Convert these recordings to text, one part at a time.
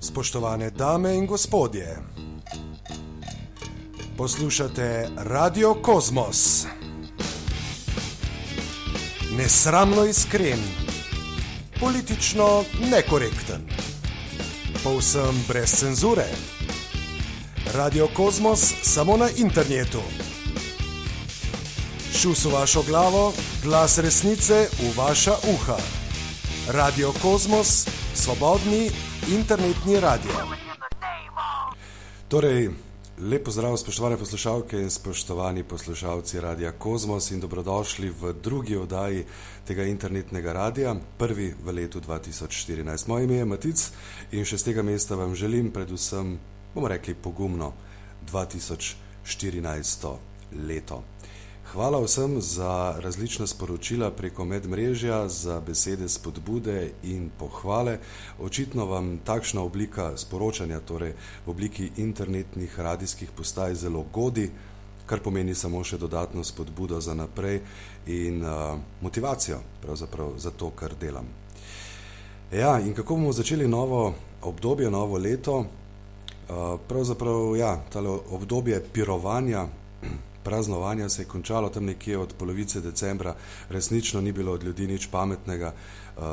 Spoštovane dame in gospodje, poslušate Radio Kosmos. Nesramno iskren, politično nekorekten, povsem brez cenzure. Radio Kosmos samo na internetu. Šus v vašo glavo, glas resnice v vaša uha. Radio Kosmos, svobodni internetni radio. Torej, lepo zdrav, spoštovane poslušalke in spoštovani poslušalci Radia Kosmos in dobrodošli v drugi oddaji tega internetnega radia, prvi v letu 2014. Moje ime je Matic in še z tega mesta vam želim predvsem, bomo rekli, pogumno 2014 leto. Hvala vsem za različna sporočila preko medmrežja, za besede spodbude in pohvale. Očitno vam takšna oblika sporočanja, torej v obliki internetnih radijskih postaj, zelo godi, kar pomeni samo še dodatno spodbudo za naprej in uh, motivacijo za to, kar delam. Ja, in kako bomo začeli novo obdobje, novo leto? Uh, pravzaprav, ja, obdobje pirovanja praznovanja se je končalo tam nekje od polovice decembra, resnično ni bilo od ljudi nič pametnega. Uh,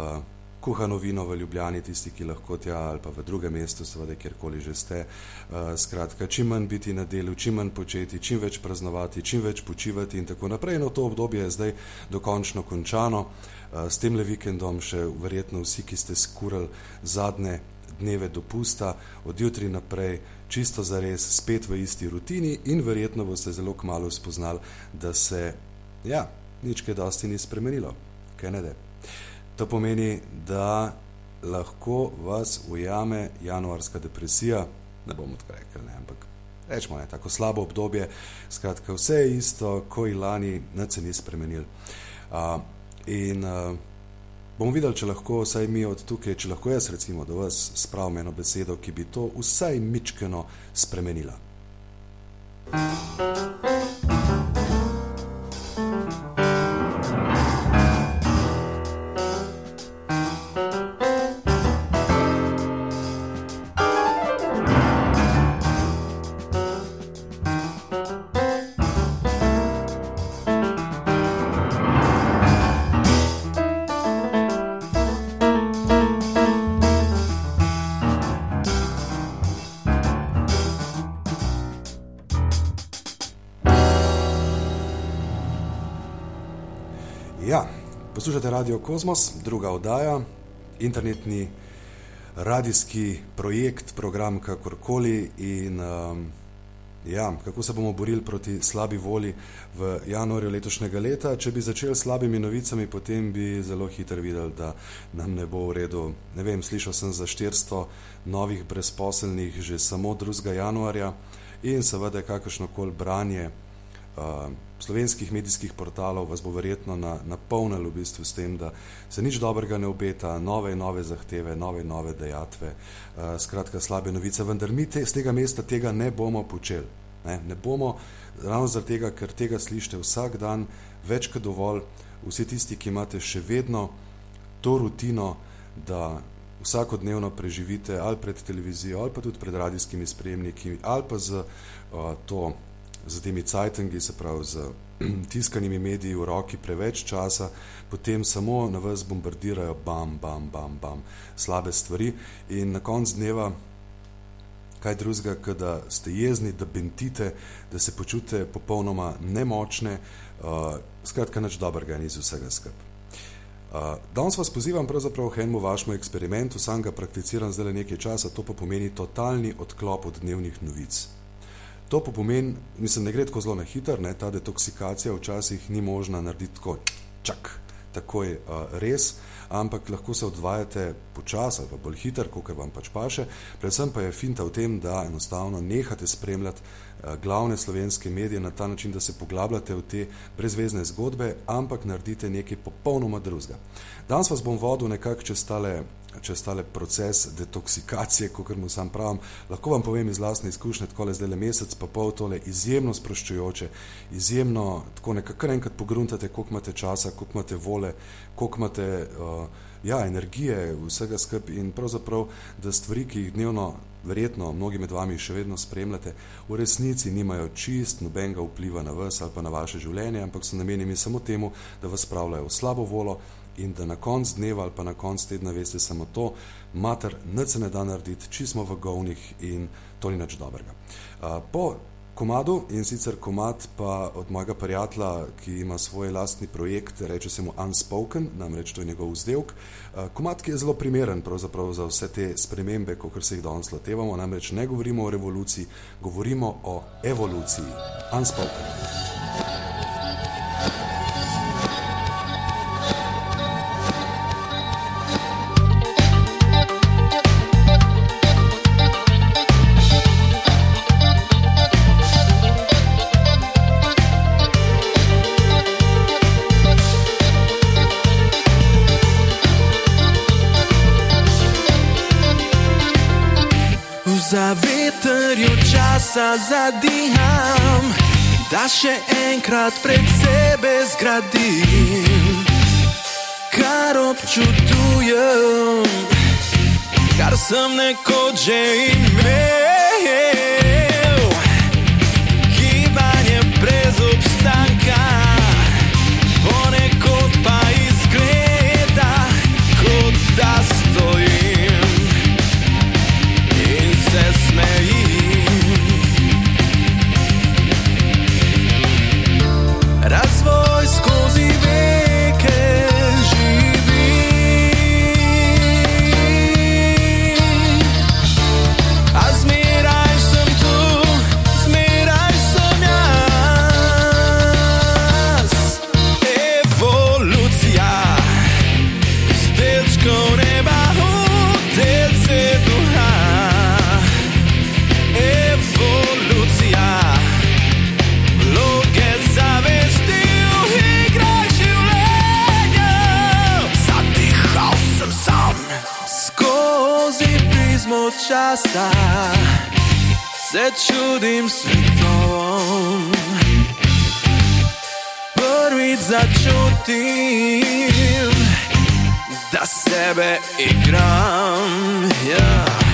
kuhano vino v Ljubljani, tisti, ki lahko tja ali pa v drugem mestu, seveda, kjerkoli že ste. Uh, skratka, čim manj biti na delu, čim manj početi, čim več praznovati, čim več počivati in tako naprej. No, to obdobje je zdaj dokončno končano. Uh, s tem le vikendom še verjetno vsi, ki ste skurali zadnje dneve dopusta, od jutri naprej, čisto za res, spet v isti rutini in verjetno boste zelo kmalo spoznali, da se, ja, nič kaj dosti ni spremenilo, kaj ne de. To pomeni, da lahko vas ujame januarska depresija, ne bom odkrekel, ne, ampak rečemo ne, tako slabo obdobje, skratka, vse je isto, ko in lani, nič se ni spremenil. Uh, in uh, bomo videli, če lahko vsaj mi od tukaj, če lahko jaz recimo do vas spravim eno besedo, ki bi to vsaj mičkeno spremenila. Ja, poslušate Radio Kosmos, druga oddaja, internetni radijski projekt, program kakorkoli. In um, ja, kako se bomo borili proti slabi volji v januarju letošnjega leta? Če bi začeli s slabimi novicami, potem bi zelo hitro videli, da nam ne bo v redu. Ne vem, slišal sem za 400 novih brezposelnih že samo 2. januarja in seveda kakršno koli branje. Uh, slovenskih medijskih portalov vas bo verjetno napolnilo v bistvu s tem, da se nič dobrega ne obeta, nove in nove zahteve, nove in nove dejatve, uh, skratka slabe novice, vendar mi te, z tega mesta tega ne bomo počeli. Ne, ne bomo, ravno zaradi tega, ker tega slišite vsak dan, več kot dovolj, vsi tisti, ki imate še vedno to rutino, da vsakodnevno preživite ali pred televizijo, ali pa tudi pred radijskimi spremniki, ali pa z uh, to z temi cajtengi, se pravi z tiskanimi mediji v roki preveč časa, potem samo na vas bombardirajo bam, bam, bam, bam, slabe stvari in na konc dneva kaj drugega, da ste jezni, da bentite, da se počutite popolnoma nemočne, uh, skratka, nič dobrega ni iz vsega skup. Uh, danes vas pozivam pravzaprav k enemu vašemu eksperimentu, sam ga prakticiram zdaj nekaj časa, to pa pomeni totalni odklop od dnevnih novic. To pa pomeni, mislim, ne gre tako zelo na hiter, ne, ta detoksikacija včasih ni možna narediti tako, čak, takoj uh, res, ampak lahko se odvajate počasi ali pa bolj hiter, kot vam pač paše. Predvsem pa je finta v tem, da enostavno nehate spremljati uh, glavne slovenske medije na ta način, da se poglabljate v te brezvezne zgodbe, ampak naredite nekaj popolnoma drugega. Danes vas bom vodil nekako čez tale čez tale proces detoksikacije, kot mu sam pravim, lahko vam povem iz vlastne izkušnje, tako le zdaj le mesec, pa pol tole izjemno sproščujoče, izjemno tako nekako enkrat pogruntate, koliko imate časa, koliko imate vole, koliko imate uh, ja, energije, vsega skupaj in pravzaprav, da stvari, ki jih dnevno, verjetno mnogi med vami še vedno spremljate, v resnici nimajo čist nobenega vpliva na vas ali pa na vaše življenje, ampak so namenjeni samo temu, da vas spravljajo v slabo volo in da na konc dneva ali pa na konc tedna veste samo to, mater, nič se ne da narediti, či smo v govnih in to ni nič dobrega. Uh, po komadu in sicer komad pa od mojega prijatelja, ki ima svoj lastni projekt, reče se mu Unspoken, namreč to je njegov vzdelk. Komad, ki je zelo primeren za vse te spremembe, kot se jih danes lotevamo, namreč ne govorimo o revoluciji, govorimo o evoluciji. Unspoken. Časa zadiham, da še enkrat pred sebe zgradim, kar občudujem, kar sem nekoč že imel. Časa, se čudim svetovom. Prvič začutim, da sebe igram. Ja.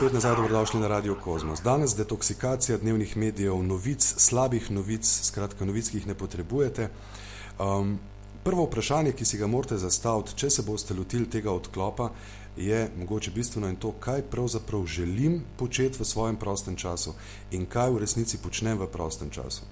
Spet nazaj, dobrodošli na Radio Kozmos. Danes detoksikacija dnevnih medijev, novic, slabih novic, skratka, novic, ki jih ne potrebujete. Um, prvo vprašanje, ki si ga morate zastaviti, če se boste lotili tega odklopa, je mogoče bistveno in to, kaj pravzaprav želim početi v svojem prostem času in kaj v resnici počnem v prostem času.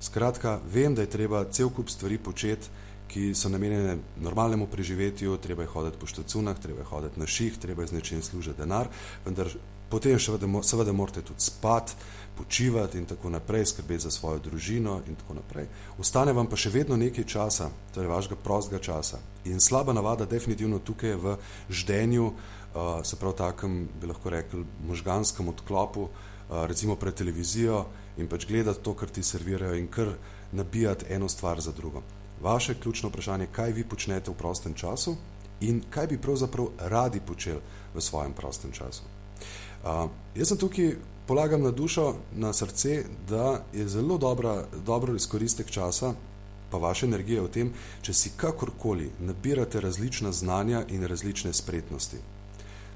Skratka, vem, da je treba cel kup stvari početi ki so namenjene normalnemu preživetju, treba je hoditi po štacunah, treba je hoditi na ših, treba je z nečim služiti denar, vendar potem seveda, seveda morate tudi spati, počivati in tako naprej, skrbeti za svojo družino in tako naprej. Ostane vam pa še vedno nekaj časa, torej vašega prostega časa. In slaba navada definitivno tukaj v ždenju, uh, se prav takem, bi lahko rekli, možganskem odklopu, uh, recimo pred televizijo in pač gledati to, kar ti servirajo in kar nabijati eno stvar za drugo. Vaše ključno vprašanje je, kaj vi počnete v prostem času in kaj bi pravzaprav radi počeli v svojem prostem času. Uh, jaz sem tukaj, polagam na dušo, na srce, da je zelo dobra, dobro izkoristek časa, pa vaše energije v tem, če si kakorkoli nabirate različna znanja in različne spretnosti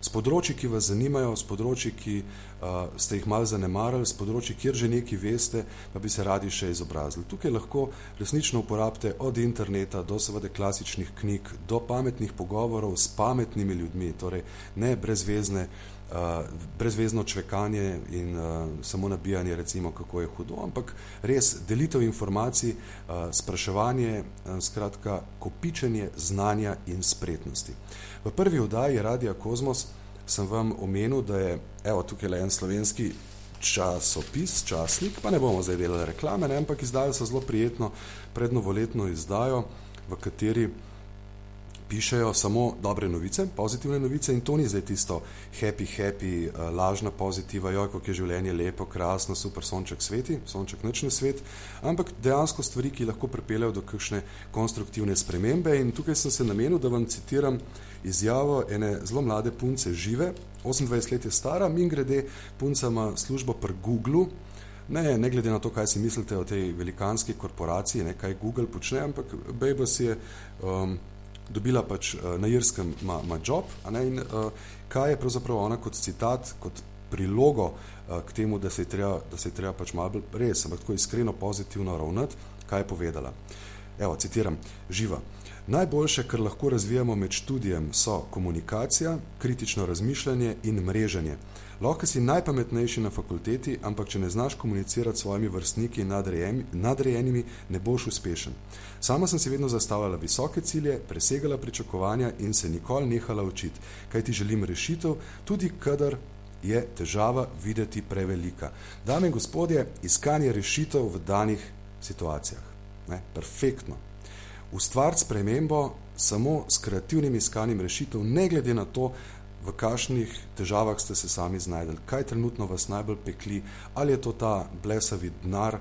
s področji, ki vas zanimajo, s področji, ki uh, ste jih malo zanemarili, s področji, kjer že nekaj veste, pa bi se radi še izobrazili. Tukaj lahko resnično uporabite od interneta do seveda klasičnih knjig, do pametnih pogovorov s pametnimi ljudmi, torej ne brezvezne, uh, brezvezno čvekanje in uh, samo nabijanje, recimo, kako je hudo, ampak res delitev informacij, uh, spraševanje, uh, skratka, kopičenje znanja in spretnosti. V prvi oddaji Radia Kozmos sem vam omenil, da je evo, tukaj le en slovenski časopis, časnik, pa ne bomo zdaj delali reklame, ne, ampak izdali so zelo prijetno prednovoletno izdajo, v kateri pišejo samo dobre novice, pozitivne novice in to ni zdaj tisto happy, happy, uh, lažna pozitiva, jo, kako je življenje lepo, krasno, super, sonček sveti, sonček nočni svet, ampak dejansko stvari, ki lahko pripeljajo do kakšne konstruktivne spremembe in tukaj sem se namenil, da vam citiram izjavo ene zelo mlade punce žive, 28 let je stara, min grede, punca ima službo pri Google, Ne, ne glede na to, kaj si mislite o tej velikanski korporaciji, ne, kaj Google počne, ampak Bejbas je um, dobila pač uh, na Irskem ma, ma job, ne, in uh, kaj je pravzaprav ona kot citat, kot prilogo uh, k temu, da se je treba, da se je treba pač malo res, ampak tako iskreno pozitivno ravnati, kaj je povedala. Evo, citiram, živa. Najboljše, kar lahko razvijamo med študijem, so komunikacija, kritično razmišljanje in mreženje. Lahko si najpametnejši na fakulteti, ampak če ne znaš komunicirati s svojimi vrstniki in nadrejenimi, ne boš uspešen. Sama sem si vedno zastavljala visoke cilje, presegala pričakovanja in se nikoli nehala učiti, kaj ti želim rešitev, tudi kadar je težava videti prevelika. Dame in gospodje, iskanje rešitev v danih situacijah. Ne, perfektno. Ustvariti spremembo samo s kreativnim iskanjem rešitev, ne glede na to, v kakšnih težavah ste se sami znajdeli, kaj trenutno vas najbolj pekli, ali je to ta blesavi denar,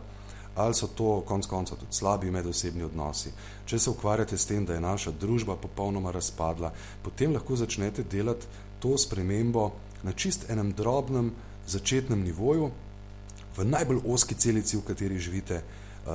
ali so to konc konca tudi slabi medosebni odnosi. Če se ukvarjate s tem, da je naša družba popolnoma razpadla, potem lahko začnete delati to spremembo na čist enem drobnem začetnem nivoju, v najbolj oski celici, v kateri živite,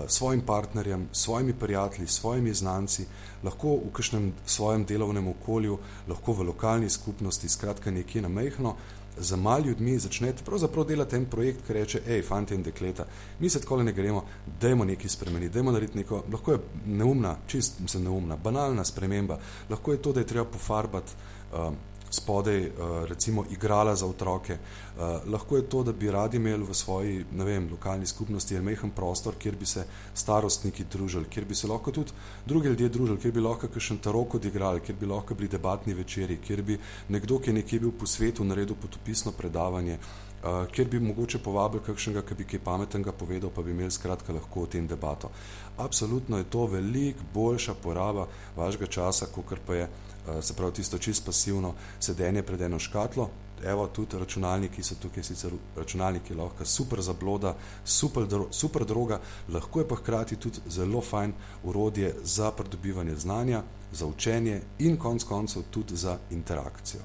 svojim partnerjem, svojimi prijatelji, svojimi znanci, lahko v kakšnem svojem delovnem okolju, lahko v lokalni skupnosti, skratka nekje na mehno, za mal ljudmi začnete pravzaprav delati en projekt, ki reče, hej, fanti in dekleta, mi se tako ne gremo, dajmo nekaj spremeniti, dajmo narediti neko, lahko je neumna, čist se neumna, banalna sprememba, lahko je to, da je treba pofarbati uh, spodaj uh, recimo igrala za otroke. Uh, lahko je to, da bi radi imeli v svoji vem, lokalni skupnosti en mehen prostor, kjer bi se starostniki družili, kjer bi se lahko tudi drugi ljudje družili, kjer bi lahko kakšen tarok odigrali, kjer bi lahko bili debatni večeri, kjer bi nekdo, ki je nekje bil po svetu, naredil potopisno predavanje, uh, kjer bi mogoče povabil kakšnega, ki bi kaj pametnega povedal, pa bi imeli skratka lahko o tem debato. Absolutno je to veliko boljša poraba vašega časa, kot pa je Eh, se pravi tisto čist pasivno sedenje pred eno škatlo. Evo, tudi računalniki so tukaj sicer računalniki lahko super zabloda, super, super droga, lahko je pa hkrati tudi zelo fajn urodje za pridobivanje znanja, za učenje in konc koncev tudi za interakcijo.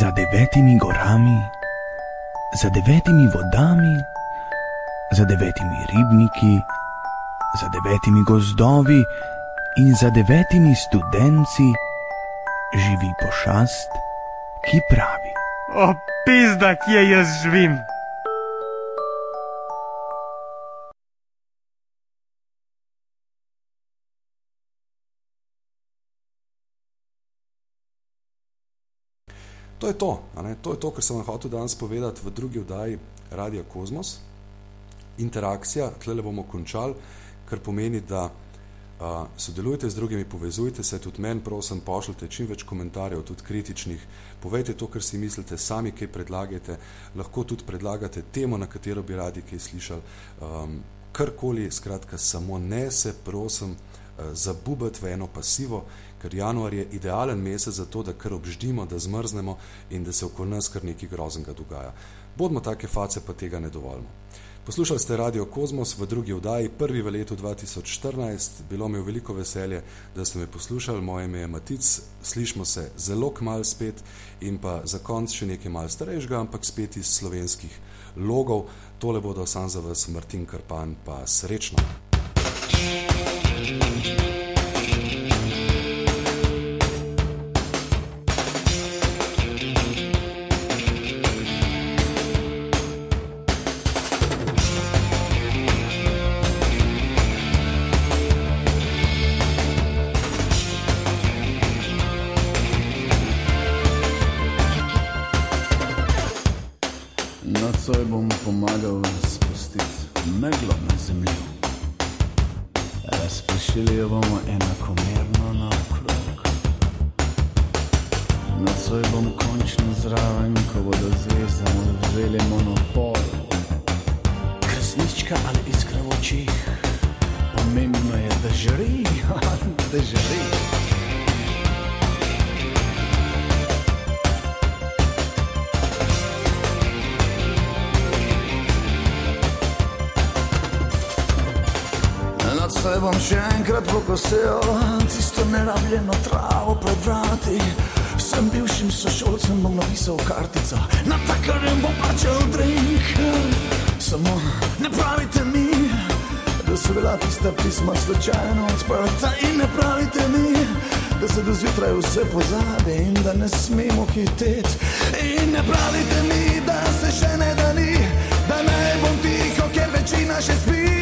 Za devetimi gorami, za devetimi vodami, za devetimi ribniki, za devetimi gozdovi, in za devetimi študenci živi pošast, ki pravi: O, pizda, kje jaz živim. To je to, a ne? to je to, kar sem vam hotel danes povedati v drugi oddaji Radia Kosmos. Interakcija, tle le bomo končali, kar pomeni, da uh, sodelujte z drugimi, povezujte se, tudi meni, prosim, pošljite čim več komentarjev, tudi kritičnih, povejte to, kar si mislite, sami kaj predlagate, lahko tudi predlagate temo, na katero bi radi kaj slišali. Um, karkoli, skratka, samo ne se, prosim, uh, zabubati v eno pasivo, ker januar je idealen mesec za to, da kar obždimo, da zmrznemo in da se okoli nas kar nekaj groznega dogaja. Bodimo take face, pa tega ne dovolimo. Poslušali ste Radio Kosmos v drugi oddaji, prvi v letu 2014. Bilo mi je veliko veselje, da ste me poslušali. Moje ime je Matic, slišmo se zelo kmalo spet in pa za konc še nekaj mal starejšega, ampak spet iz slovenskih logov. Tole bodo sam za vas Martin Karpan, pa srečno. Nocoj bom pomagal spustiti meglo na zemljo. Razpršili jo bomo enakomerno naokrog. Nocoj bom končno zraven, ko bodo zvezdam vzeli monopol. Kresnička ali iskra v očih, pomembno je, da žari, da žari. Nocoj bom še enkrat pokosil tisto nerabljeno travo pred vrati. Vsem bivšim sošolcem bom napisal kartico, na takarem bom plačal drink. Samo ne pravite mi, da so bila tista pisma slučajno odprta in ne pravite mi, da se do zjutraj vse pozabi in da ne smemo hiteti. In ne pravite mi, da se še ne da ni, da naj bom tiho, ker večina še spi.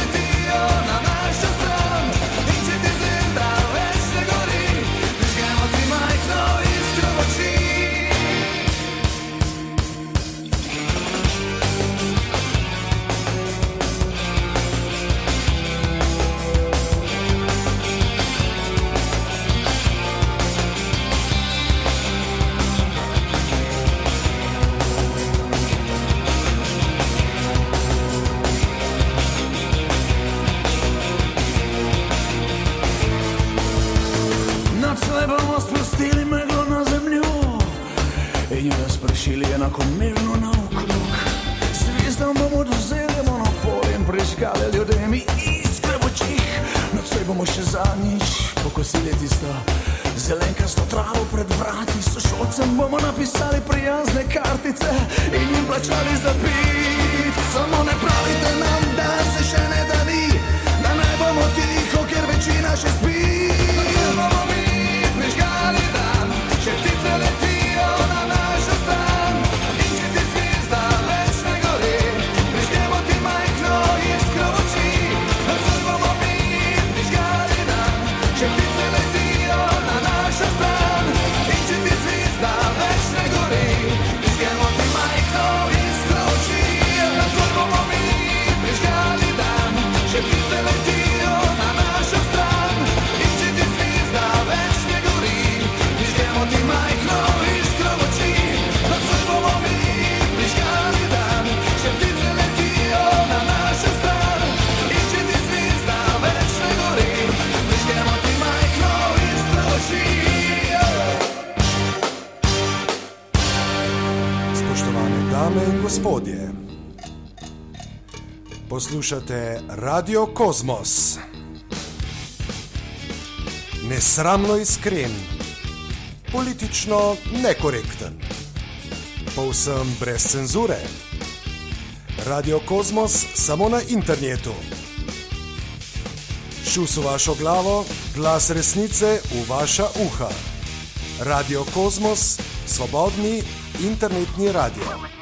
in jo razpršili enakomerno naokrog. Zvezdam bomo odvzeli monopol in prižgali ljudem iskre v očih. Nocoj bomo še zadnjič pokosili tisto zelenkasto travo pred vrati. Sošolcem bomo napisali prijazne kartice in jim plačali za pit. Samo ne pravite nam, da se še ne da ni, da naj bomo tiho, ker večina še spi. Dame in gospodje, poslušate Radio Kosmos. Nesramno iskren, politično nekorekten, povsem brez cenzure. Radio Kosmos samo na internetu. Šus v vašo glavo, glas resnice v vaša uha. Radio Kosmos, svobodni internetni radio.